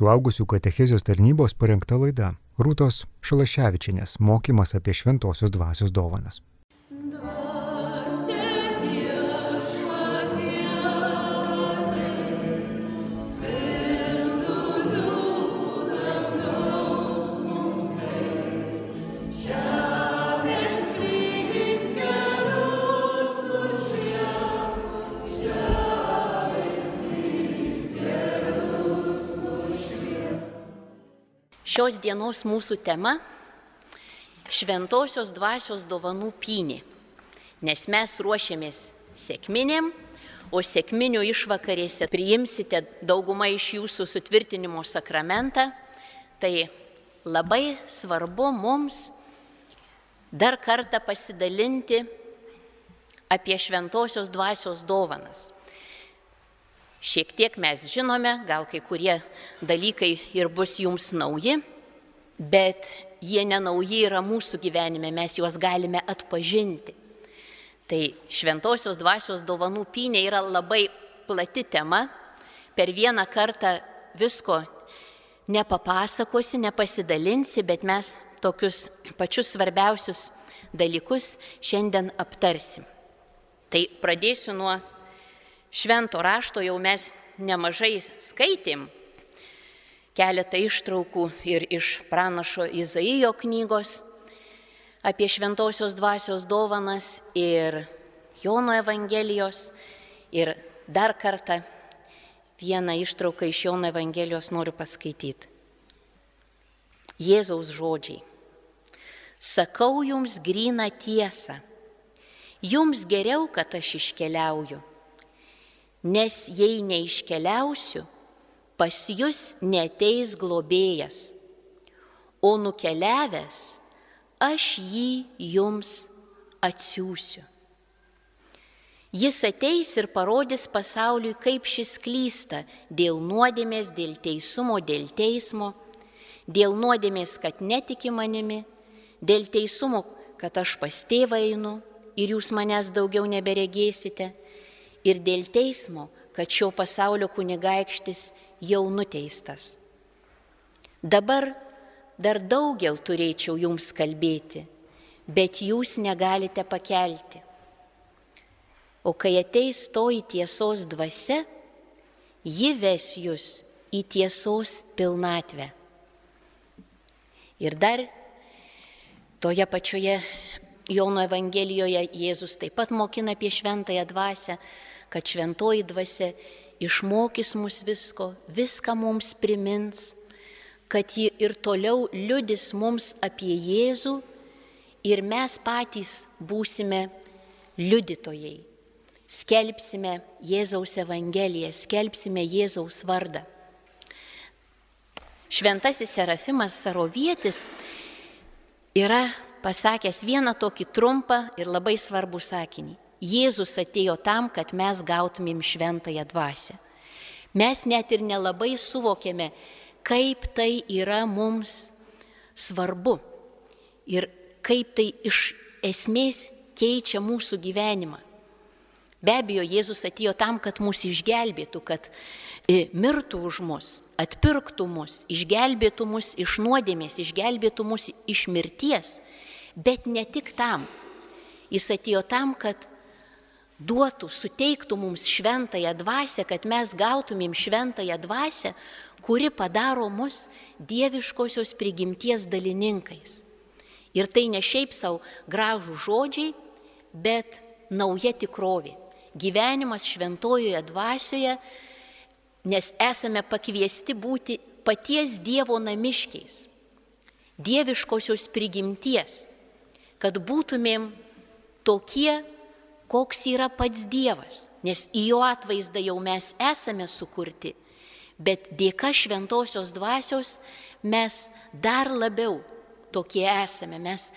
suaugusių katechizijos tarnybos parengta laida Rūtos Šalaševičinės mokymas apie šventosios dvasios dovanas. Šios dienos mūsų tema - šventosios dvasios dovanų pynė. Nes mes ruošiamės sėkminėm, o sėkminių išvakarėse priimsite daugumą iš jūsų sutvirtinimo sakramentą. Tai labai svarbu mums dar kartą pasidalinti apie šventosios dvasios dovanas. Šiek tiek mes žinome, gal kai kurie dalykai ir bus jums nauji, bet jie nenauji yra mūsų gyvenime, mes juos galime atpažinti. Tai šventosios dvasios dovanų pynė yra labai plati tema, per vieną kartą visko nepapasakosi, nepasidalinsi, bet mes tokius pačius svarbiausius dalykus šiandien aptarsim. Tai pradėsiu nuo švento rašto jau mes nemažai skaitėm keletą ištraukų ir iš pranašo Izaijo knygos apie šventosios dvasios dovanas ir Jono Evangelijos. Ir dar kartą vieną ištrauką iš Jono Evangelijos noriu paskaityti. Jėzaus žodžiai. Sakau jums gryną tiesą. Jums geriau, kad aš iškeliauju nes jei neiškeliausiu, pas jūs neteis globėjas, o nukeliavęs aš jį jums atsiųsiu. Jis ateis ir parodys pasauliui, kaip šis klysta dėl nuodėmės, dėl teisumo, dėl teismo, dėl nuodėmės, kad netiki manimi, dėl teisumo, kad aš pas tėvą einu ir jūs manęs daugiau neberegėsite, ir dėl teismo, kad šio pasaulio kunigaikštis jau nuteistas. Dabar dar daugel turėčiau jums kalbėti, bet jūs negalite pakelti. O kai ateis toji tiesos dvasia, ji ves jūs į tiesos pilnatvę. Ir dar toje pačioje Jono Evangelijoje Jėzus taip pat mokina apie šventąją dvasę, kad šventoji dvasia išmokys mus visko, viską mums primins, kad ji ir toliau liudys mums apie Jėzų ir mes patys būsime liudytojai. Skelbsime Jėzaus Evangeliją, skelbsime Jėzaus vardą. Šventasis Serafimas Sarovietis yra pasakęs vieną tokį trumpą ir labai svarbų sakinį. Jėzus atėjo tam, kad mes gautumėm šventąją dvasę. Mes net ir nelabai suvokėme, kaip tai yra mums svarbu ir kaip tai iš esmės keičia mūsų gyvenimą. Be abejo, Jėzus atėjo tam, kad mus išgelbėtų, kad e, mirtų už mus, atpirktų mus, išgelbėtų mus iš nuodėmės, išgelbėtų mus iš mirties. Bet ne tik tam. Jis atėjo tam, kad duotų, suteiktų mums šventąją dvasę, kad mes gautumėm šventąją dvasę, kuri padaro mus dieviškosios prigimties dalininkais. Ir tai ne šiaip savo gražų žodžiai, bet nauja tikrovė. Gyvenimas šventojoje dvasioje, nes esame pakviesti būti paties Dievo namiškiais, dieviškosios prigimties, kad būtumėm tokie, koks yra pats Dievas, nes į jo atvaizdą jau mes esame sukurti, bet dėka šventosios dvasios mes dar labiau tokie esame, mes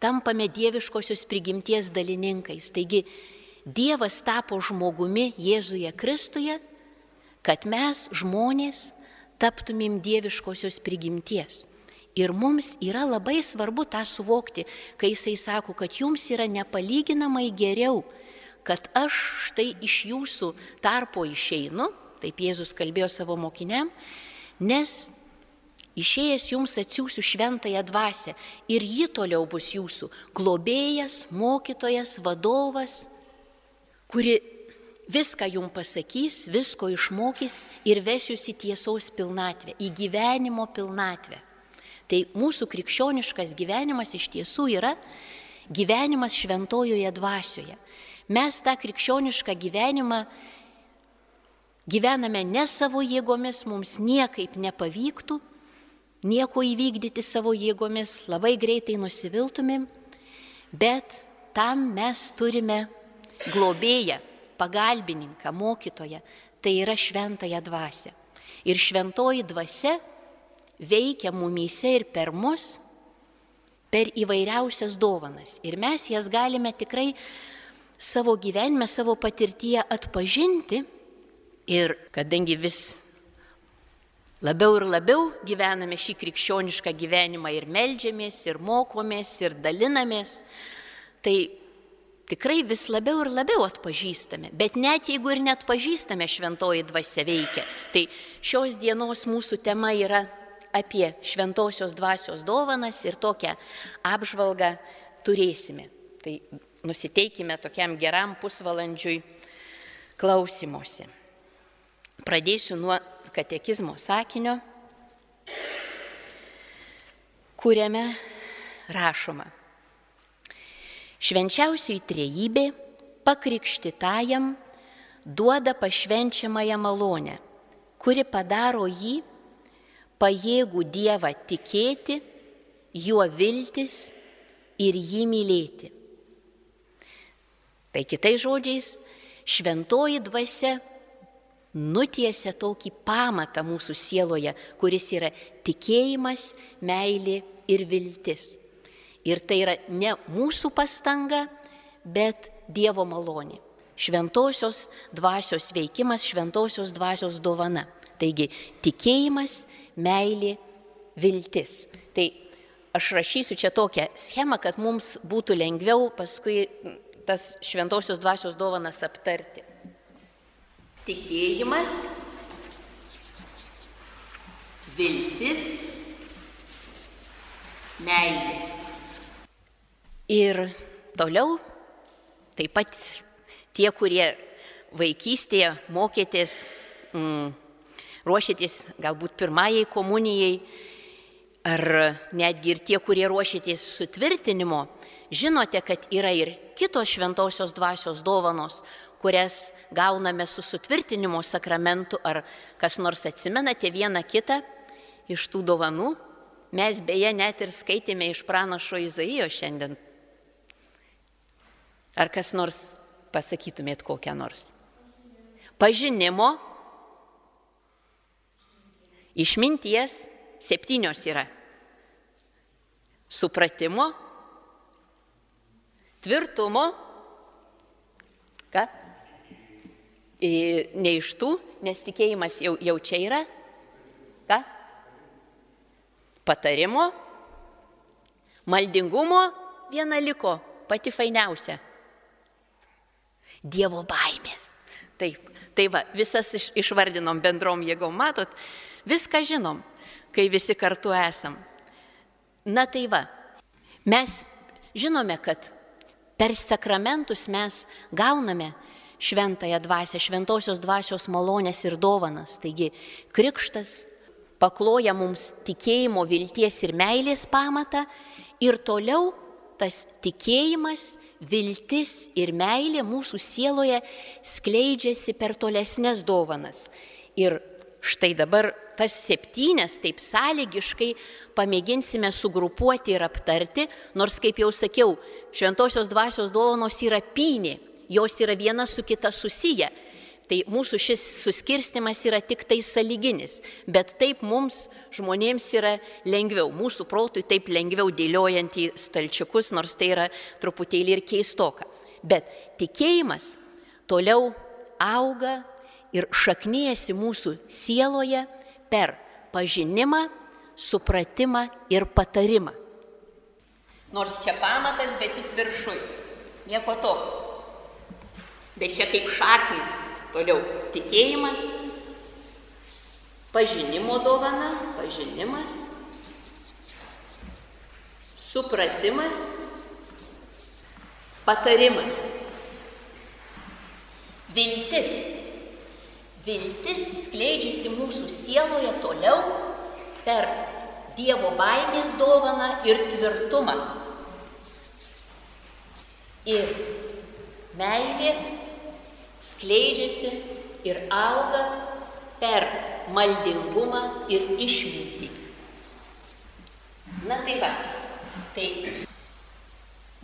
tampame dieviškosios prigimties dalininkais. Taigi Dievas tapo žmogumi Jėzuje Kristuje, kad mes žmonės taptumėm dieviškosios prigimties. Ir mums yra labai svarbu tą suvokti, kai jisai sako, kad jums yra nepalyginamai geriau, kad aš štai iš jūsų tarpo išeinu, taip Jėzus kalbėjo savo mokiniam, Nes išėjęs jums atsiųsiu šventąją dvasę ir ji toliau bus jūsų globėjas, mokytojas, vadovas, kuri viską jums pasakys, visko išmokys ir vesius į tiesos pilnatvę, į gyvenimo pilnatvę. Tai mūsų krikščioniškas gyvenimas iš tiesų yra gyvenimas šventojoje dvasioje. Mes tą krikščionišką gyvenimą gyvename ne savo jėgomis, mums niekaip nepavyktų, nieko įvykdyti savo jėgomis, labai greitai nusiviltumėm, bet tam mes turime globėją, pagalbininką, mokytoją, tai yra šventąją dvasę. Ir šventoji dvasia veikia mumyse ir per mus, per įvairiausias dovanas. Ir mes jas galime tikrai savo gyvenime, savo patirtyje atpažinti. Ir kadangi vis labiau ir labiau gyvename šį krikščionišką gyvenimą ir melžiamės, ir mokomės, ir dalinamės, tai tikrai vis labiau ir labiau atpažįstame. Bet net jeigu ir net pažįstame šventoji dvasia veikia, tai šios dienos mūsų tema yra apie šventosios dvasios dovanas ir tokią apžvalgą turėsime. Tai nusiteikime tokiam geram pusvalandžiui klausimuose. Pradėsiu nuo katekizmo sakinio, kuriame rašoma. Švenčiausiai trejybė pakrikštitajam duoda pašvenčiamąją malonę, kuri padaro jį pajėgų Dievą tikėti, juo viltis ir jį mylėti. Tai kitais žodžiais, šventoji dvasia nutiesia tokį pamatą mūsų sieloje, kuris yra tikėjimas, meilė ir viltis. Ir tai yra ne mūsų pastanga, bet Dievo malonė. Šventosios dvasios veikimas, šventosios dvasios dovana. Taigi tikėjimas, meilė, viltis. Tai aš rašysiu čia tokią schemą, kad mums būtų lengviau paskui tas šventosios dvasios dovanas aptarti. Tikėjimas, viltis, meilė. Ir toliau taip pat tie, kurie vaikystėje mokėtės, mm, ruošėtės galbūt pirmajai komunijai, ar netgi ir tie, kurie ruošėtės sutvirtinimo, žinote, kad yra ir kitos šventosios dvasios dovanos, kurias gauname su sutvirtinimo sakramentu, ar kas nors atsimenate vieną kitą iš tų dovanų. Mes beje net ir skaitėme iš pranašo Izaijo šiandien Ar kas nors pasakytumėt kokią nors? Pažinimo, išminties, septynios yra. Supratimo, tvirtumo, ką? Ne iš tų, nes tikėjimas jau, jau čia yra. Ką? Patarimo, maldingumo viena liko, pati fainiausia. Dievo baimės. Taip, tai va, visas iš, išvardinom bendrom jėgom, matot, viską žinom, kai visi kartu esam. Na tai va, mes žinome, kad per sakramentus mes gauname šventąją dvasę, šventosios dvasios malonės ir dovanas. Taigi krikštas pakloja mums tikėjimo, vilties ir meilės pamatą ir toliau tas tikėjimas, viltis ir meilė mūsų sieloje skleidžiasi per tolesnės dovanas. Ir štai dabar tas septynes taip sąlygiškai pamėginsime sugrupuoti ir aptarti, nors, kaip jau sakiau, šventosios dvasios dovanos yra pynė, jos yra viena su kita susiję. Tai mūsų šis suskirstimas yra tik tai saliginis, bet taip mums žmonėms yra lengviau, mūsų protui taip lengviau dėliojant į stalčiukus, nors tai yra truputėlį ir keistoka. Bet tikėjimas toliau auga ir šaknyjasi mūsų sieloje per pažinimą, supratimą ir patarimą. Nors čia pamatas, bet jis viršui. Nieko tokio. Bet čia kaip šaknis Toliau tikėjimas, pažinimo dovana, pažinimas, supratimas, patarimas. Viltis. Viltis skleidžiasi mūsų sieloje toliau per Dievo baimės dovaną ir tvirtumą. Ir meilė skleidžiasi ir auga per maldingumą ir išmintį. Na tai va, tai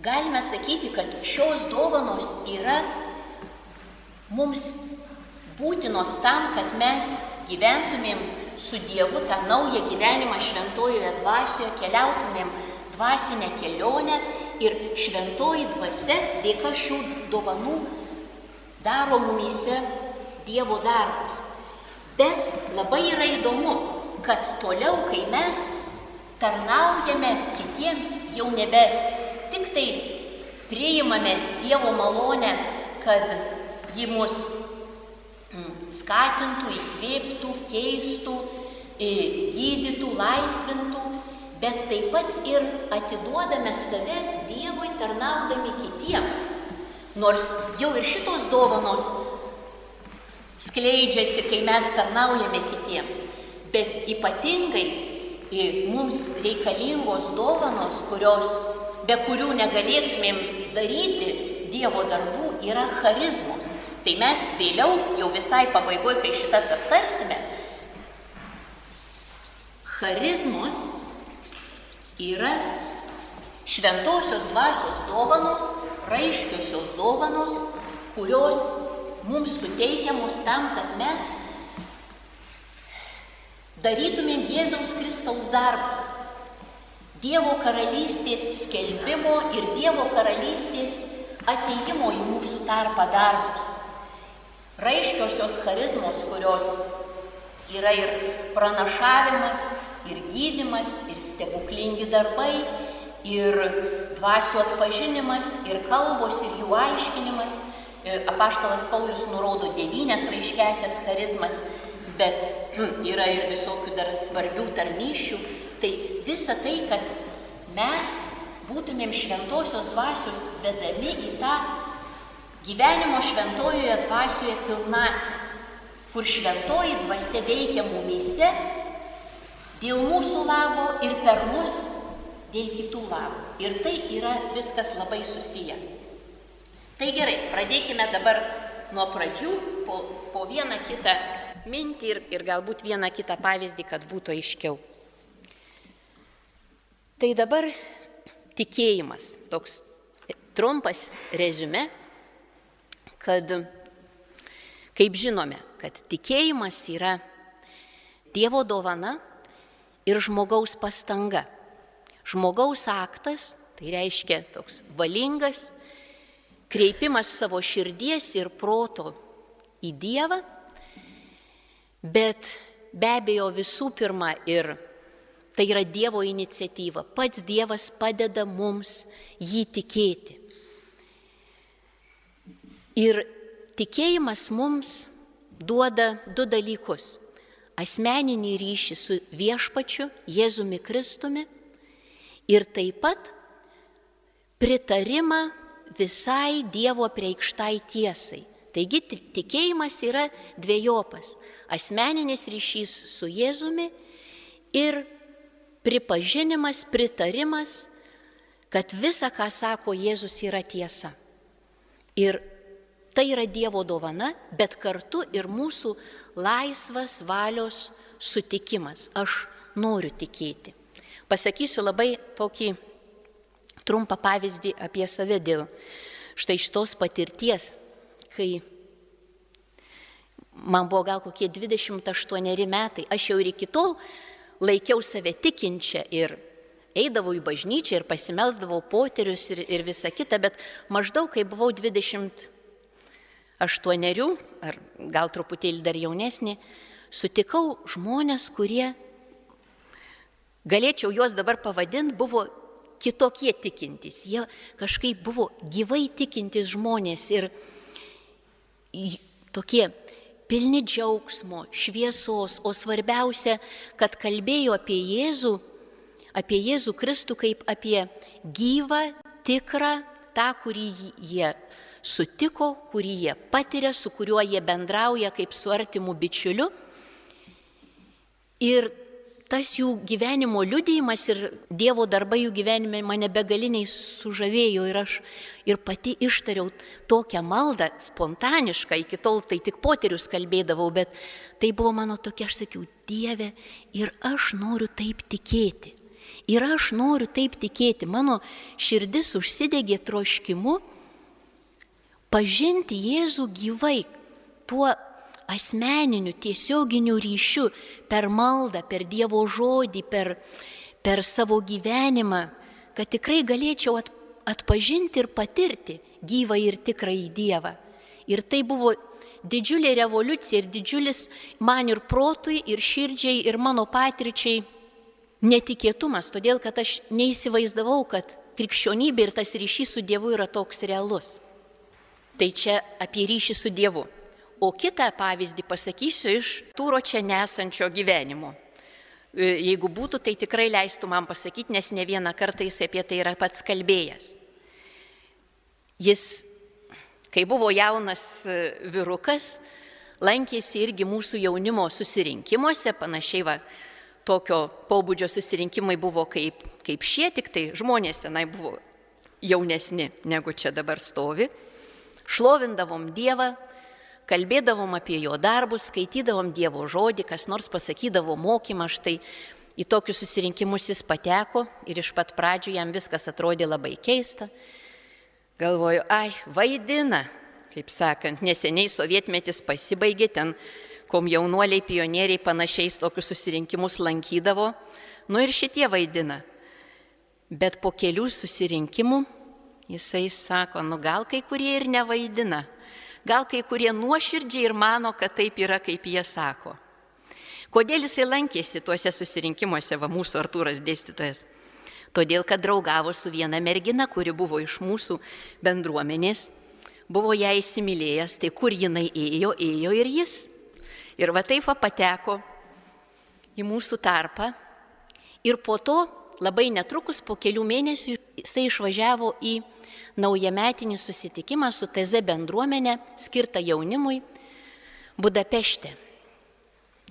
galime sakyti, kad šios dovanos yra mums būtinos tam, kad mes gyventumėm su Dievu tą naują gyvenimą šventojoje dvasioje, keliautumėm dvasinę kelionę ir šventoji dvasia dėka šių dovanų daro mumyse Dievo darbus. Bet labai yra įdomu, kad toliau, kai mes tarnaujame kitiems, jau nebe tik tai priimame Dievo malonę, kad ji mus skatintų, įkvėptų, keistų, gydytų, laisvintų, bet taip pat ir atiduodame save Dievui tarnaudami kitiems. Nors jau ir šitos dovanos skleidžiasi, kai mes tarnaujame kitiems, bet ypatingai mums reikalingos dovanos, kurios, be kurių negalėtumėm daryti Dievo darbų, yra charizmos. Tai mes vėliau, jau visai pabaigoje, kai šitas aptarsime, charizmos yra šventosios dvasios dovanos, raiškiosios dovanos, kurios mums suteikiamos tam, kad mes darytumėm Jėzaus Kristaus darbus. Dievo karalystės skelbimo ir Dievo karalystės ateimo į mūsų tarpą darbus raiškiosios charizmos, kurios yra ir pranašavimas, ir gydimas, ir stebuklingi darbai, ir dvasių atpažinimas, ir kalbos, ir jų aiškinimas. E, apaštalas Paulius nurodo devynias raiškesias charizmas, bet yra ir visokių dar svarbių tarnyšių. Tai visa tai, kad mes būtumėm šventosios dvasios vedami į tą gyvenimo šventojoje dvasioje pilnatvė, kur šventoji dvasia veikia mumyse dėl mūsų labo ir per mus dėl kitų labo. Ir tai yra viskas labai susiję. Tai gerai, pradėkime dabar nuo pradžių, po, po vieną kitą mintį ir, ir galbūt vieną kitą pavyzdį, kad būtų aiškiau. Tai dabar tikėjimas, toks trumpas rezume kad, kaip žinome, kad tikėjimas yra Dievo dovana ir žmogaus pastanga. Žmogaus aktas, tai reiškia toks valingas, kreipimas savo širdies ir proto į Dievą, bet be abejo visų pirma ir tai yra Dievo iniciatyva. Pats Dievas padeda mums jį tikėti. Ir tikėjimas mums duoda du dalykus - asmeninį ryšį su viešpačiu Jėzumi Kristumi ir taip pat pritarimą visai Dievo preikštai tiesai. Taigi tikėjimas yra dviejopas - asmeninis ryšys su Jėzumi ir pripažinimas, pritarimas, kad visa, ką sako Jėzus, yra tiesa. Ir Tai yra Dievo dovana, bet kartu ir mūsų laisvas valios sutikimas. Aš noriu tikėti. Pasakysiu labai tokį trumpą pavyzdį apie save dėl štai šitos patirties, kai man buvo gal kokie 28 metai, aš jau ir iki tol laikiau save tikinčią ir eidavau į bažnyčią ir pasimelsdavau poterius ir, ir visa kita, bet maždaug kai buvau 20 aštuonerių, ar gal truputėlį dar jaunesnį, sutikau žmonės, kurie, galėčiau juos dabar pavadinti, buvo kitokie tikintys. Jie kažkaip buvo gyvai tikintys žmonės ir tokie pilni džiaugsmo, šviesos, o svarbiausia, kad kalbėjo apie Jėzų, apie Jėzų Kristų kaip apie gyvą, tikrą, tą, kurį jie sutiko, kurį jie patiria, su kuriuo jie bendrauja kaip su artimu bičiuliu. Ir tas jų gyvenimo liudijimas ir Dievo darbai jų gyvenime mane begaliniai sužavėjo ir aš ir pati ištariau tokią maldą spontanišką, iki tol tai tik poterius kalbėdavau, bet tai buvo mano tokia, aš sakiau, Dieve, ir aš noriu taip tikėti. Ir aš noriu taip tikėti. Mano širdis užsidegė troškimu pažinti Jėzų gyvai, tuo asmeniniu, tiesioginiu ryšiu, per maldą, per Dievo žodį, per, per savo gyvenimą, kad tikrai galėčiau at, atpažinti ir patirti gyvą ir tikrąjį Dievą. Ir tai buvo didžiulė revoliucija ir didžiulis man ir protui, ir širdžiai, ir mano patirčiai netikėtumas, todėl kad aš neįsivaizdavau, kad krikščionybė ir tas ryšys su Dievu yra toks realus. Tai čia apie ryšį su Dievu. O kitą pavyzdį pasakysiu iš tūro čia nesančio gyvenimo. E, jeigu būtų, tai tikrai leistų man pasakyti, nes ne vieną kartą jis apie tai yra pats kalbėjęs. Jis, kai buvo jaunas e, vyrukas, lankėsi irgi mūsų jaunimo susirinkimuose, panašiai va, tokio pobūdžio susirinkimai buvo kaip, kaip šie, tik tai žmonės tenai buvo jaunesni negu čia dabar stovi. Šlovindavom Dievą, kalbėdavom apie jo darbus, skaitydavom Dievo žodį, kas nors pasakydavo mokymą, štai į tokius susirinkimus jis pateko ir iš pat pradžių jam viskas atrodė labai keista. Galvoju, ai, vaidina, kaip sakant, neseniai sovietmetis pasibaigė, ten kom jaunuoliai pionieriai panašiais tokius susirinkimus lankydavo, nu ir šitie vaidina. Bet po kelių susirinkimų jisai sako, nu gal kai kurie ir nevaidina. Gal kai kurie nuoširdžiai ir mano, kad taip yra, kaip jie sako. Kodėl jisai lankėsi tuose susirinkimuose, va mūsų Artūras dėstytojas? Todėl, kad draugavo su viena mergina, kuri buvo iš mūsų bendruomenės, buvo ją įsimylėjęs, tai kur jinai ėjo, ėjo ir jis. Ir va taip va pateko į mūsų tarpą. Ir po to, labai netrukus, po kelių mėnesių, jisai išvažiavo į naujametinį susitikimą su TZ bendruomenė skirtą jaunimui Budapešte.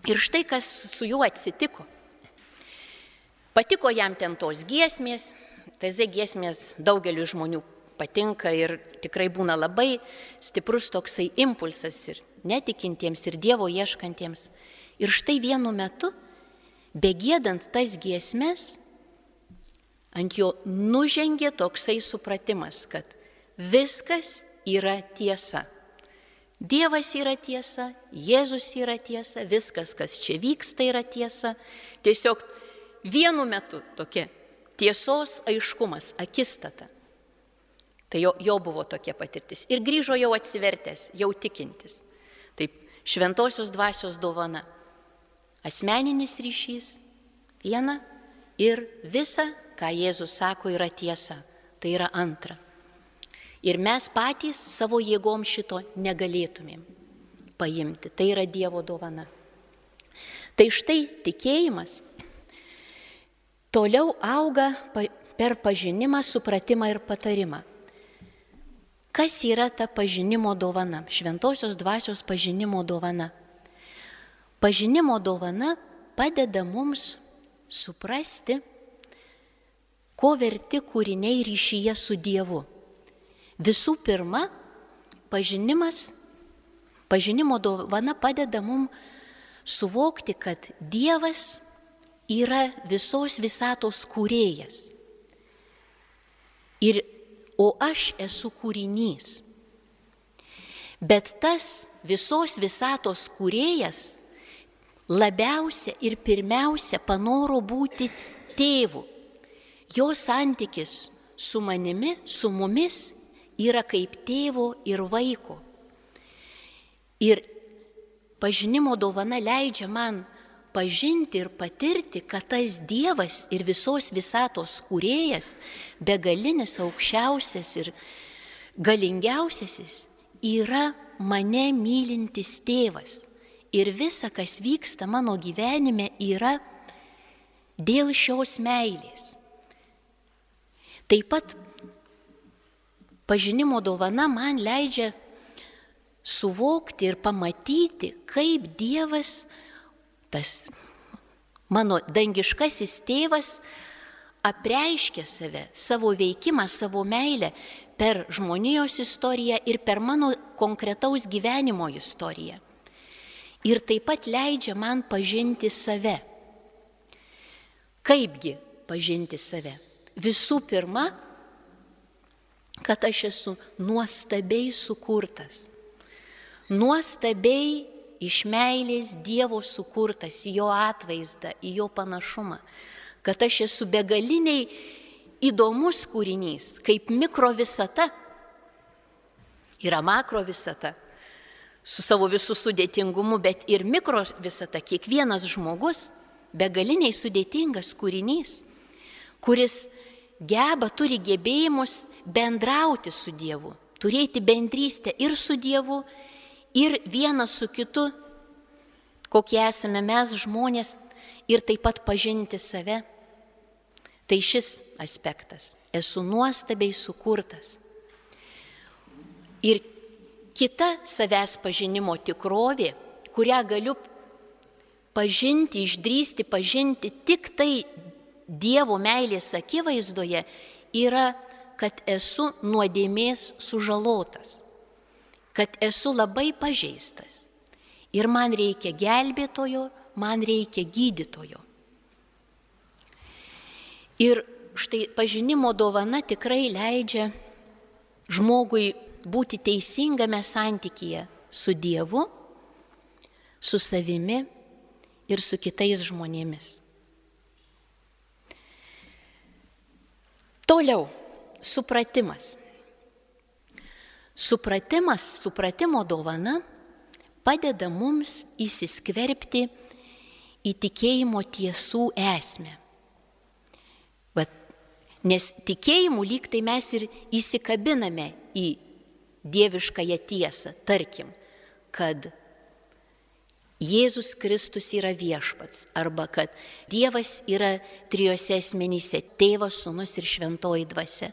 Ir štai kas su juo atsitiko. Patiko jam ten tos giesmės, TZ giesmės daugeliu žmonių patinka ir tikrai būna labai stiprus toksai impulsas ir netikintiems, ir Dievo ieškantiems. Ir štai vienu metu, begėdant tas giesmės, ant jo nužengė toksai supratimas, kad viskas yra tiesa. Dievas yra tiesa, Jėzus yra tiesa, viskas, kas čia vyksta, yra tiesa. Tiesiog vienu metu tokia tiesos aiškumas, akistata. Tai jo, jo buvo tokia patirtis. Ir grįžo jau atsivertęs, jau tikintis. Taip, šventosios dvasios dovana. Asmeninis ryšys, viena ir visa ką Jėzus sako, yra tiesa. Tai yra antra. Ir mes patys savo jėgom šito negalėtumėm paimti. Tai yra Dievo dovana. Tai štai tikėjimas toliau auga per pažinimą, supratimą ir patarimą. Kas yra ta pažinimo dovana? Šventosios dvasios pažinimo dovana. Pažinimo dovana padeda mums suprasti, ko verti kūriniai ryšyje su Dievu. Visų pirma, pažinimas, pažinimo dovana padeda mums suvokti, kad Dievas yra visos visatos kūrėjas. Ir, o aš esu kūrinys. Bet tas visos visatos kūrėjas labiausia ir pirmiausia panoro būti tėvu jo santykis su manimi, su mumis yra kaip tėvo ir vaiko. Ir pažinimo dovana leidžia man pažinti ir patirti, kad tas Dievas ir visos visatos kūrėjas, begalinis aukščiausias ir galingiausiasis, yra mane mylintis tėvas. ir visa, kas vyksta mano gyvenime, yra dėl šios meilės. Taip pat pažinimo dovana man leidžia suvokti ir pamatyti, kaip Dievas, tas mano dangiškasis tėvas, apreiškia save, savo veikimą, savo meilę per žmonijos istoriją ir per mano konkretaus gyvenimo istoriją. Ir taip pat leidžia man pažinti save. Kaipgi pažinti save? Visų pirma, kad aš esu nuostabiai sukurtas. Nuostabiai iš meilės Dievo sukurtas, į jo atvaizdą, į jo panašumą kad aš esu begaliniai įdomus kūrinys, kaip mikro visata. Yra makro visata su savo visų sudėtingumu, bet ir mikro visata, kiekvienas žmogus, begaliniai sudėtingas kūrinys, kuris geba, turi gebėjimus bendrauti su Dievu, turėti bendrystę ir su Dievu, ir vienas su kitu, kokie esame mes žmonės, ir taip pat pažinti save. Tai šis aspektas. Esu nuostabiai sukurtas. Ir kita savęs pažinimo tikrovė, kurią galiu pažinti, išdrysti, pažinti tik tai Dievo meilės akivaizdoje, yra, kad esu nuodėmės sužalotas, kad esu labai pažeistas. Ir man reikia gelbėtojo, man reikia gydytojo. Ir štai pažinimo dovana tikrai leidžia žmogui būti teisingame santykyje su Dievu, su savimi ir su kitais žmonėmis. Toliau, supratimas. Supratimas, supratimo dovana padeda mums įsiskverbti į tikėjimo tiesų esmę. Vat, nes tikėjimu lyg tai mes ir įsikabiname į dieviškąją tiesą, tarkim, kad Jėzus Kristus yra viešpats arba kad Dievas yra trijose asmenyse - tėvas, sunus ir šventoji dvasia.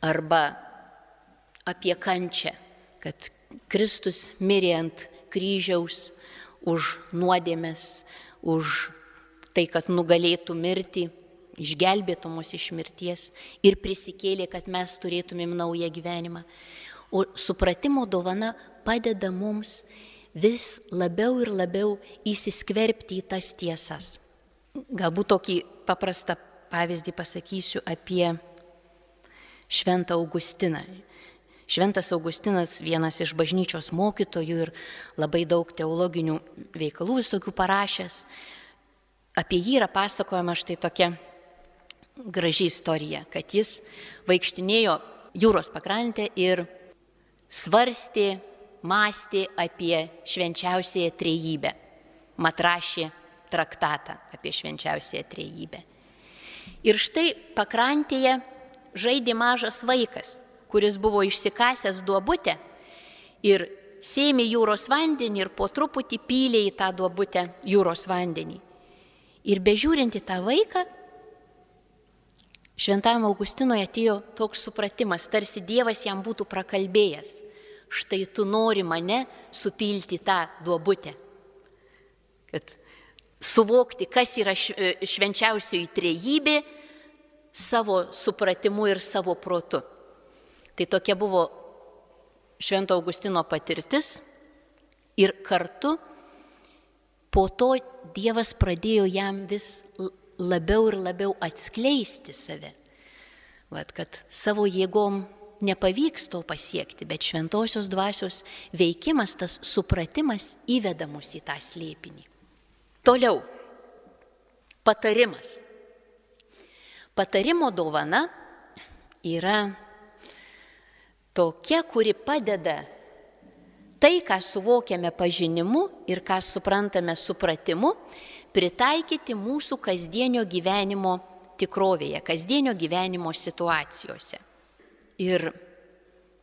Arba apie kančią, kad Kristus mirė ant kryžiaus už nuodėmės, už tai, kad nugalėtų mirti, išgelbėtų mus iš mirties ir prisikėlė, kad mes turėtumėm naują gyvenimą. O supratimo dovana padeda mums vis labiau ir labiau įsiskverbti į tas tiesas. Galbūt tokį paprastą pavyzdį pasakysiu apie Šventą Augustiną. Šventas Augustinas, vienas iš bažnyčios mokytojų ir labai daug teologinių veikalų visokių parašęs, apie jį yra pasakojama štai tokia graži istorija, kad jis vaikštinėjo jūros pakrantę ir svarstė, mąstė apie švenčiausiąją trejybę, matrašė traktatą apie švenčiausiąją trejybę. Ir štai pakrantėje žaidė mažas vaikas kuris buvo išsikasęs duobutę ir sėmė jūros vandenį ir po truputį pylė į tą duobutę jūros vandenį. Ir bežiūrinti tą vaiką, šventam Augustinoje atėjo toks supratimas, tarsi Dievas jam būtų prakalbėjęs. Štai tu nori mane supilti tą duobutę. Kad suvokti, kas yra švenčiausioji trejybė savo supratimu ir savo protu. Tai tokia buvo Švento Augustino patirtis ir kartu po to Dievas pradėjo jam vis labiau ir labiau atskleisti save. Vat, kad savo jėgom nepavyks to pasiekti, bet šventosios dvasios veikimas, tas supratimas įveda mus į tą slėpinį. Toliau, patarimas. Patarimo dovana yra tokia, kuri padeda tai, ką suvokiame pažinimu ir ką suprantame supratimu, pritaikyti mūsų kasdienio gyvenimo tikrovėje, kasdienio gyvenimo situacijose. Ir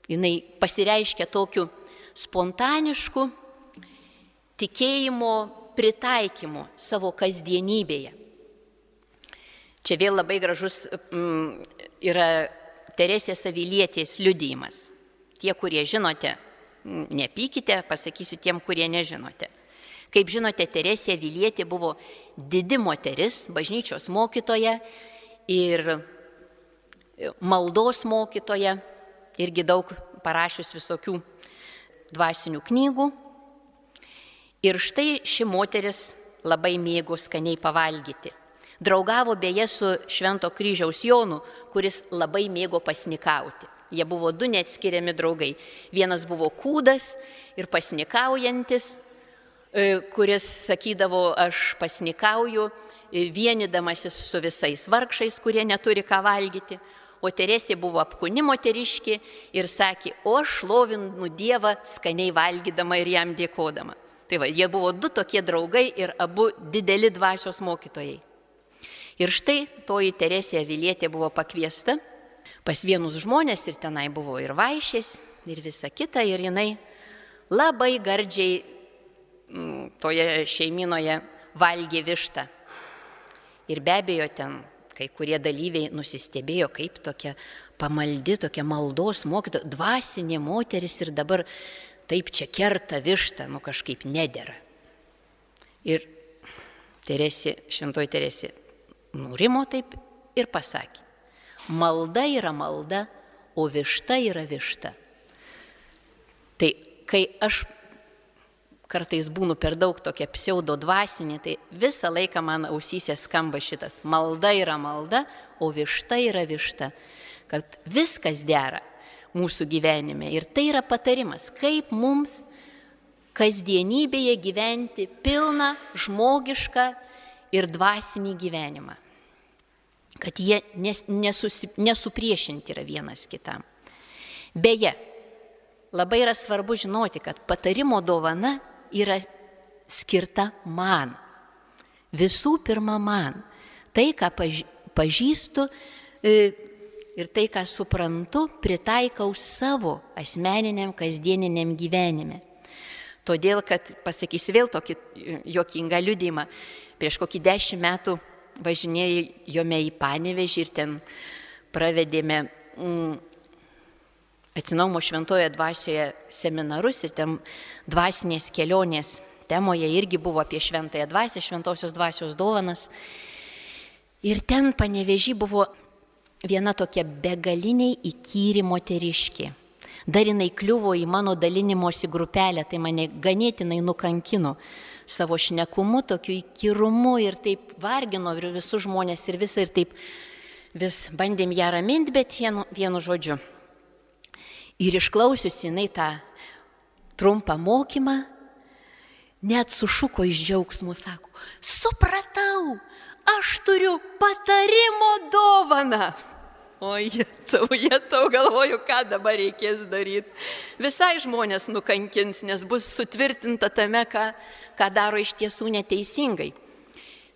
jinai pasireiškia tokiu spontanišku tikėjimo pritaikymu savo kasdienybėje. Čia vėl labai gražus mm, yra Teresės Avilietės liudijimas. Tie, kurie žinote, nepykite, pasakysiu tiem, kurie nežinote. Kaip žinote, Teresė Avilietė buvo didi moteris, bažnyčios mokytoja ir maldos mokytoja, irgi daug parašius visokių dvasinių knygų. Ir štai ši moteris labai mėgo skaniai pavalgyti. Draugavo beje su Švento kryžiaus Jonu, kuris labai mėgo pasnikauti. Jie buvo du neatskiriami draugai. Vienas buvo kūdas ir pasnikaujantis, e, kuris sakydavo, aš pasnikauju, e, vienydamasis su visais vargšais, kurie neturi ką valgyti. O Teresė buvo apkūni moteriški ir sakė, o aš šlovinu Dievą skaniai valgydama ir jam dėkodama. Tai va, jie buvo du tokie draugai ir abu dideli dvasios mokytojai. Ir štai toji Teresė Vilietė buvo pakviesta pas vienus žmonės ir tenai buvo ir vaišės, ir visa kita, ir jinai labai gardžiai m, toje šeiminoje valgė vištą. Ir be abejo ten kai kurie dalyviai nusistebėjo, kaip tokia pamaldi, tokia maldos mokytoja, dvasinė moteris ir dabar taip čia kerta vištą, nu kažkaip nedėra. Ir Teresė, šventoji Teresė nurimo taip ir pasakė, malda yra malda, o višta yra višta. Tai kai aš kartais būnu per daug tokia pseudo dvasinė, tai visą laiką man ausyse skamba šitas malda yra malda, o višta yra višta. Kad viskas dera mūsų gyvenime. Ir tai yra patarimas, kaip mums kasdienybėje gyventi pilną žmogišką ir dvasinį gyvenimą. Kad jie nes, nesusi, nesupriešinti yra vienas kitam. Beje, labai yra svarbu žinoti, kad patarimo dovana yra skirta man. Visų pirma man. Tai, ką pažįstu e, ir tai, ką suprantu, pritaikau savo asmeniniam kasdieniniam gyvenime. Todėl, kad pasakysiu vėl tokį jokingą liudymą, prieš kokį dešimt metų važinėjome į Panevežį ir ten pravedėme mm, atsinaumo šventoje dvasioje seminarus ir ten dvasinės kelionės temoje irgi buvo apie šventąją dvasę, šventosios dvasios dovanas. Ir ten panevežį buvo viena tokia begaliniai įkyri moteriškė. Dar jinai kliuvo į mano dalinimosi grupelę, tai mane ganėtinai nukankino savo šnekumu, tokiu įkyrumu ir taip vargino ir visus žmonės ir visą ir taip vis bandėm ją raminti, bet vienu, vienu žodžiu. Ir išklausiusi jinai tą trumpą mokymą, net sušuko iš džiaugsmo, sako, supratau, aš turiu patarimo dovaną. O jie tau, jie tau galvoju, ką dabar reikės daryti. Visai žmonės nukankins, nes bus sutvirtinta tame, ką, ką daro iš tiesų neteisingai.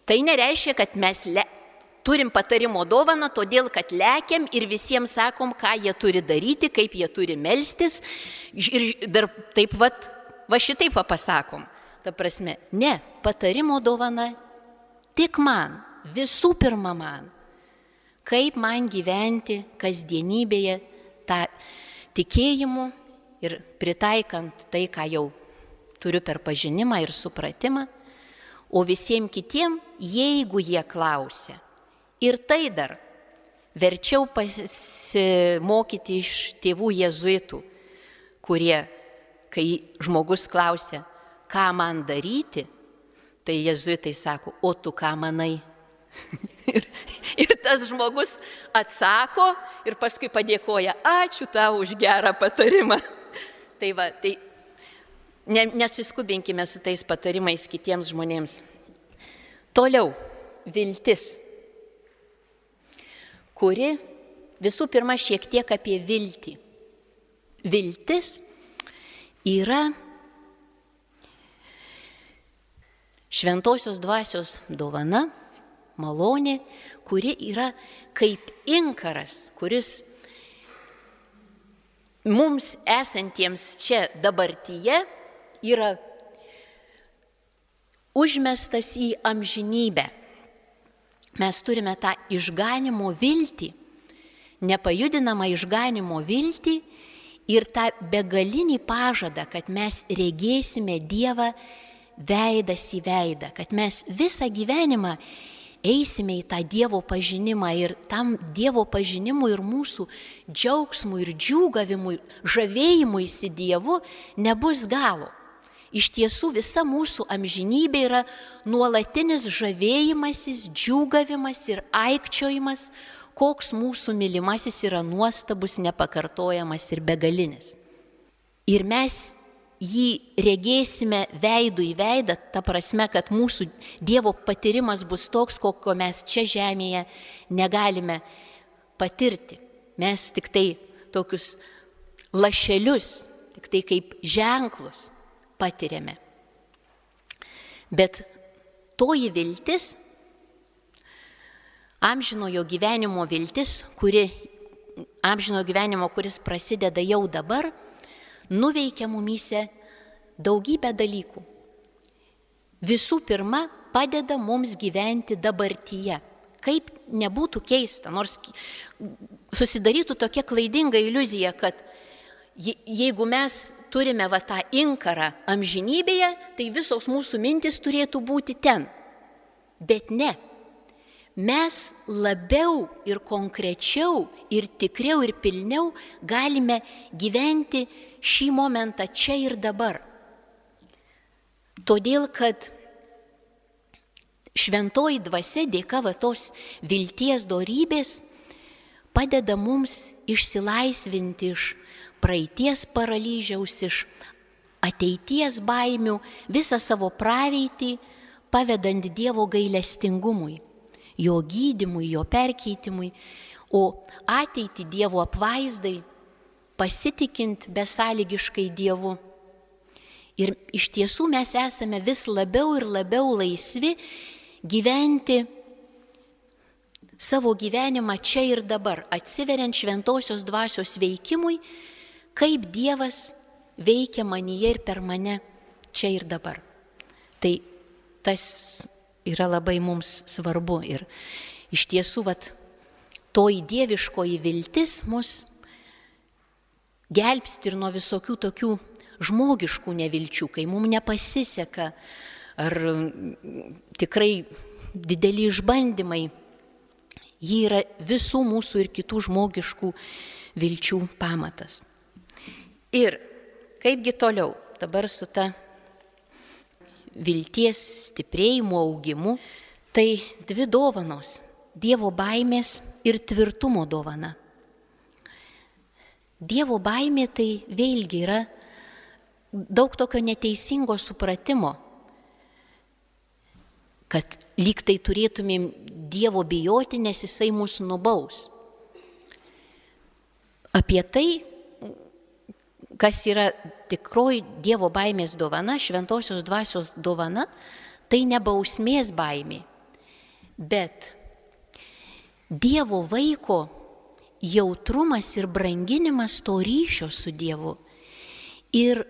Tai nereiškia, kad mes le, turim patarimo dovaną, todėl kad lekiam ir visiems sakom, ką jie turi daryti, kaip jie turi melstis. Ir dar taip vat, va šitaip va pasakom. Ta prasme, ne, patarimo dovana tik man, visų pirma man kaip man gyventi kasdienybėje tą tikėjimu ir pritaikant tai, ką jau turiu per pažinimą ir supratimą, o visiems kitiems, jeigu jie klausia. Ir tai dar verčiau pasimokyti iš tėvų jėzuitų, kurie, kai žmogus klausia, ką man daryti, tai jėzuitai sako, o tu ką manai? ir, ir tas žmogus atsako ir paskui padėkoja, ačiū tau už gerą patarimą. tai va, tai ne, nesiskubinkime su tais patarimais kitiems žmonėms. Toliau, viltis, kuri visų pirma šiek tiek apie viltį. Viltis yra šventosios dvasios dovana malonė, kuri yra kaip inkaras, kuris mums esantiems čia dabartyje yra užmestas į amžinybę. Mes turime tą išganimo viltį, nepajudinamą išganimo viltį ir tą begalinį pažadą, kad mes regėsime Dievą veidas į veidą, kad mes visą gyvenimą eisime į tą Dievo pažinimą ir tam Dievo pažinimui ir mūsų džiaugsmui ir džiūgavimui, žavėjimui į Dievu nebus galo. Iš tiesų visa mūsų amžinybė yra nuolatinis žavėjimasis, džiūgavimas ir aikčiojimas, koks mūsų mylimasis yra nuostabus, nepakartojamas ir begalinis. Ir mes jį regėsime veidų į veidą, ta prasme, kad mūsų Dievo patyrimas bus toks, kokio mes čia žemėje negalime patirti. Mes tik tai tokius lašelius, tik tai kaip ženklus patiriame. Bet toji viltis, amžinojo gyvenimo viltis, kuri, amžinojo gyvenimo, kuris prasideda jau dabar, nuveikia mumyse daugybę dalykų. Visų pirma, padeda mums gyventi dabartyje. Kaip nebūtų keista, nors susidarytų tokia klaidinga iliuzija, kad jeigu mes turime va tą inkarą amžinybėje, tai visos mūsų mintis turėtų būti ten. Bet ne. Mes labiau ir konkrečiau ir tikriau ir pilniau galime gyventi šį momentą čia ir dabar. Todėl, kad šventoji dvasia dėka va tos vilties dorybės padeda mums išsilaisvinti iš praeities paralyžiaus, iš ateities baimių, visą savo praeitį pavedant Dievo gailestingumui, jo gydimui, jo perkeitimui, o ateitį Dievo apvaizdai pasitikint besąlygiškai Dievu. Ir iš tiesų mes esame vis labiau ir labiau laisvi gyventi savo gyvenimą čia ir dabar, atsiveriant šventosios dvasios veikimui kaip Dievas veikia manyje ir per mane čia ir dabar. Tai tas yra labai mums svarbu ir iš tiesų, vat, toji dieviškoji viltis mus gelbsti ir nuo visokių tokių žmogiškų nevilčių, kai mums nepasiseka ar tikrai dideli išbandymai. Jie yra visų mūsų ir kitų žmogiškų vilčių pamatas. Ir kaipgi toliau dabar su ta vilties stiprėjimu, augimu, tai dvi dovanos - Dievo baimės ir tvirtumo dovana. Dievo baimė tai vėlgi yra daug tokio neteisingo supratimo, kad lyg tai turėtumėm Dievo bijoti, nes Jisai mus nubaus. Apie tai kas yra tikroji Dievo baimės dovana, šventosios dvasios dovana, tai ne bausmės baimė, bet Dievo vaiko jautrumas ir branginimas to ryšio su Dievu. Ir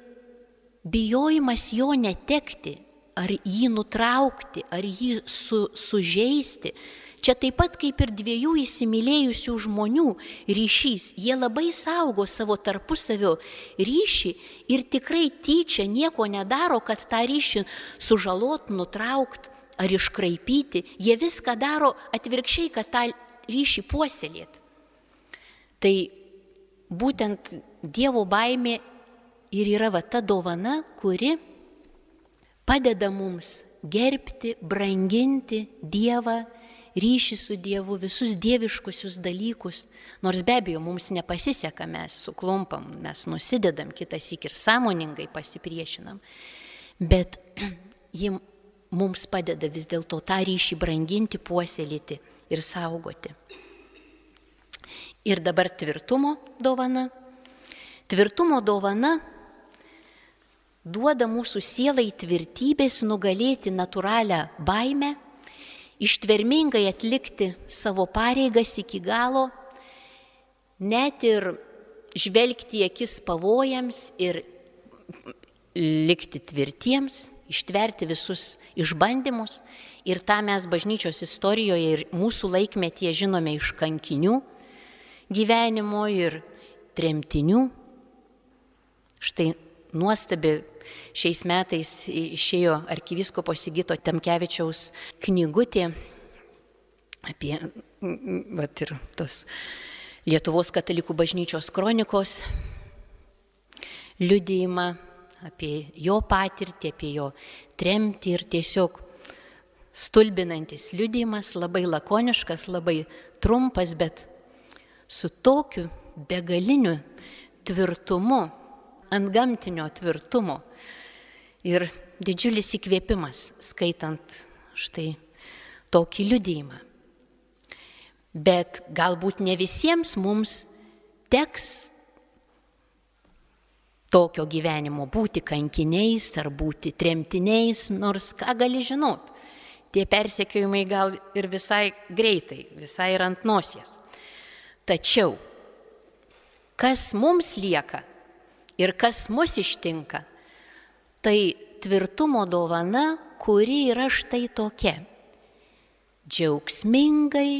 bijojimas jo netekti, ar jį nutraukti, ar jį su, sužeisti, Čia taip pat kaip ir dviejų įsimylėjusių žmonių ryšys. Jie labai saugo savo tarpusavio ryšį ir tikrai tyčia nieko nedaro, kad tą ryšį sužalot, nutraukt ar iškraipyti. Jie viską daro atvirkščiai, kad tą ryšį puoselėt. Tai būtent Dievo baimė ir yra va ta dovana, kuri padeda mums gerbti, branginti Dievą ryšį su Dievu, visus dieviškusius dalykus. Nors be abejo, mums nepasiseka, mes suklumpam, mes nusidedam kitas įk ir sąmoningai pasipriešinam. Bet ji mums padeda vis dėlto tą ryšį branginti, puoselėti ir saugoti. Ir dabar tvirtumo dovana. Tvirtumo dovana duoda mūsų sielai tvirtybės nugalėti natūralią baimę ištvermingai atlikti savo pareigas iki galo, net ir žvelgti akis pavojams ir likti tvirtiems, ištverti visus išbandymus. Ir tą mes bažnyčios istorijoje ir mūsų laikmetyje žinome iš kankinių gyvenimo ir tremtinių. Štai nuostabi šiais metais išėjo arkiviskopo Sigito Temkevičiaus knygutė apie vat, ir tos Lietuvos katalikų bažnyčios kronikos liudijimą apie jo patirtį, apie jo tremtį ir tiesiog stulbinantis liudijimas, labai lakoniškas, labai trumpas, bet su tokiu begaliniu tvirtumu, ant gamtinio tvirtumo ir didžiulis įkvėpimas skaitant štai tokį liudijimą. Bet galbūt ne visiems mums teks tokio gyvenimo būti kankiniais ar būti tremtiniais, nors ką gali žinot. Tie persekiojimai gal ir visai greitai, visai ir ant nosies. Tačiau, kas mums lieka ir kas mus ištinka, tai tvirtumo dovana, kuri yra štai tokia. Džiaugsmingai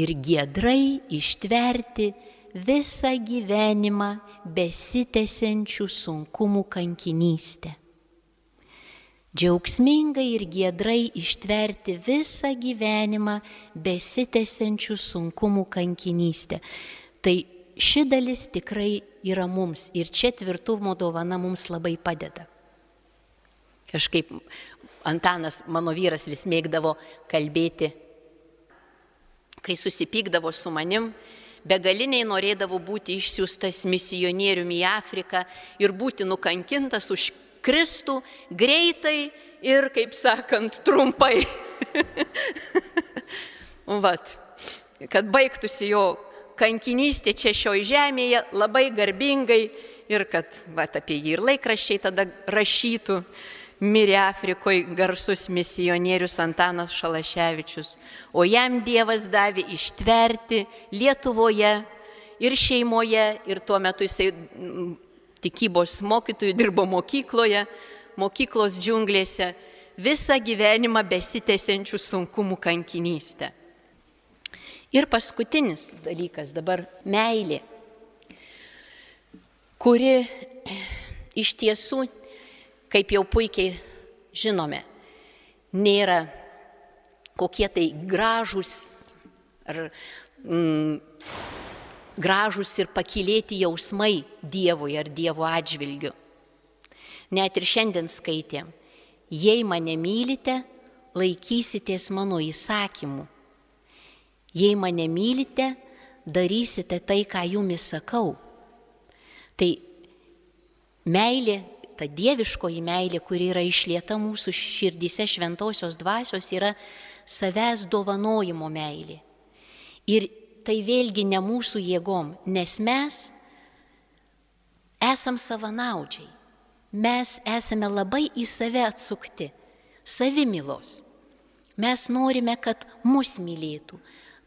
ir giedrai ištverti visą gyvenimą besitęsiančių sunkumų kankinystę. Džiaugsmingai ir giedrai ištverti visą gyvenimą besitęsiančių sunkumų kankinystę. Tai ši dalis tikrai yra mums ir čia tvirtumo dovana mums labai padeda. Kažkaip Antanas, mano vyras, vis mėgdavo kalbėti, kai susipykdavo su manim, begaliniai norėdavo būti išsiųstas misionieriumi į Afriką ir būti nukankintas už Kristų greitai ir, kaip sakant, trumpai. Vat, kad baigtųsi jo kankinystė čia šioje žemėje labai garbingai ir kad vat, apie jį ir laikraščiai tada rašytų mirė Afrikoje garsus misionierius Antanas Šalaševičius, o jam Dievas davė ištverti Lietuvoje ir šeimoje, ir tuo metu jisai tikybos mokytojų dirbo mokykloje, mokyklos džiunglėse, visą gyvenimą besitęsiančių sunkumų kankinystę. Ir paskutinis dalykas dabar - meilė, kuri iš tiesų kaip jau puikiai žinome, nėra kokie tai gražus ar mm, gražus ir pakilėti jausmai Dievui ar Dievo atžvilgiu. Net ir šiandien skaitėm, jei mane mylite, laikysitės mano įsakymų. Jei mane mylite, darysite tai, ką jumis sakau. Tai meilė ta dieviškoji meilė, kuri yra išlieta mūsų širdyse šventosios dvasios, yra savęs dovanojimo meilė. Ir tai vėlgi ne mūsų jėgom, nes mes esam savanaudžiai. Mes esame labai į save atsukti, savimilos. Mes norime, kad mus mylėtų,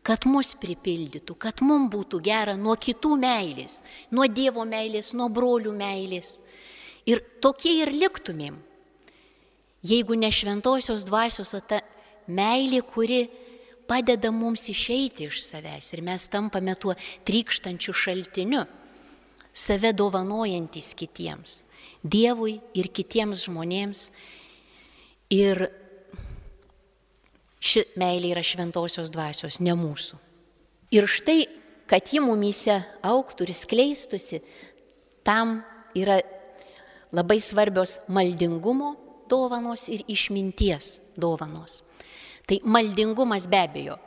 kad mus pripildytų, kad mums būtų gera nuo kitų meilės, nuo Dievo meilės, nuo brolių meilės. Ir tokie ir liktumėm. Jeigu ne šventosios dvasios, o ta meilė, kuri padeda mums išeiti iš savęs ir mes tampame tuo trykštančiu šaltiniu, save dovanojantis kitiems, Dievui ir kitiems žmonėms. Ir ši meilė yra šventosios dvasios, ne mūsų. Ir štai, kad ji mumyse auktų ir skleistusi, tam yra labai svarbios maldingumo dovanos ir išminties dovanos. Tai maldingumas be abejo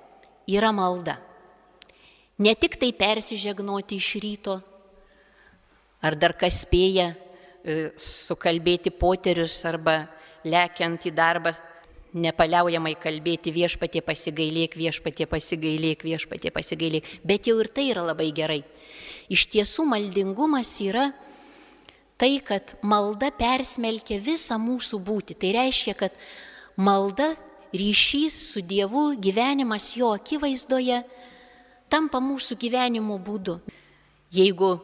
yra malda. Ne tik tai persižegnoti iš ryto, ar dar kas spėja e, sukalbėti poterius arba lekiant į darbą, nepaliaujamai kalbėti viešpatie pasigailėk, viešpatie pasigailėk, viešpatie pasigailėk, bet jau ir tai yra labai gerai. Iš tiesų maldingumas yra tai, kad malda persmelkia visą mūsų būti. Tai reiškia, kad malda, ryšys su Dievu, gyvenimas jo akivaizdoje tampa mūsų gyvenimo būdu. Jeigu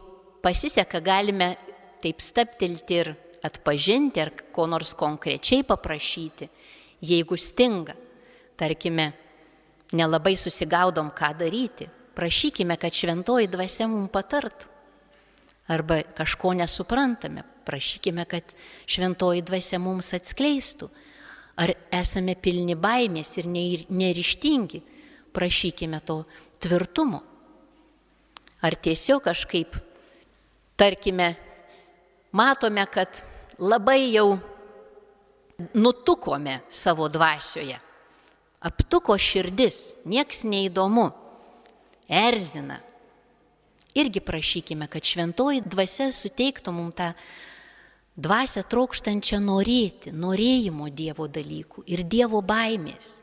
pasiseka, galime taip staptelti ir atpažinti ar ko nors konkrečiai paprašyti, jeigu stinga, tarkime, nelabai susigaudom, ką daryti, prašykime, kad šventoji dvasia mums patartų. Arba kažko nesuprantame, prašykime, kad šventoji dvasia mums atskleistų. Ar esame pilni baimės ir nerištingi, prašykime to tvirtumo. Ar tiesiog kažkaip, tarkime, matome, kad labai jau nutukome savo dvasioje. Aptuko širdis, nieks neįdomu, erzina. Irgi prašykime, kad šventoji dvasia suteiktų mums tą dvasę trokštančią norėti, norėjimo Dievo dalykų ir Dievo baimės,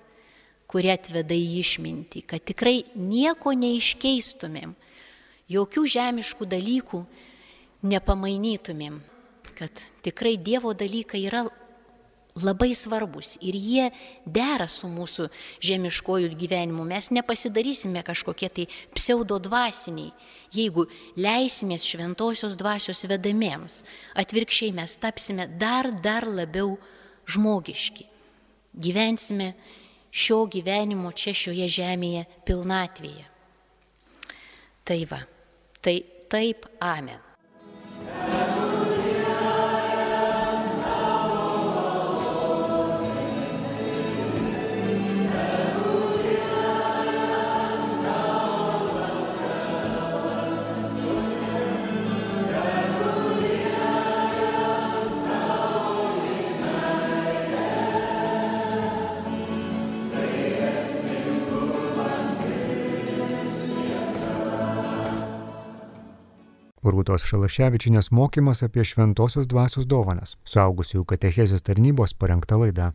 kurie atveda į išmintį, kad tikrai nieko neiškeistumėm, jokių žemiškų dalykų nepamainytumėm, kad tikrai Dievo dalykai yra labai svarbus ir jie dera su mūsų žemiškojų gyvenimu. Mes nepasidarysime kažkokie tai pseudo dvasiniai, jeigu leisimės šventosios dvasios vedamiems. Atvirkščiai mes tapsime dar, dar labiau žmogiški. Gyvensime šio gyvenimo čia šioje žemėje pilnatvėje. Tai va, tai taip, amen. Rūtos Šalaševičinės mokymas apie šventosios dvasios dovanas. Suaugusiųjų katechezės tarnybos parengta laida.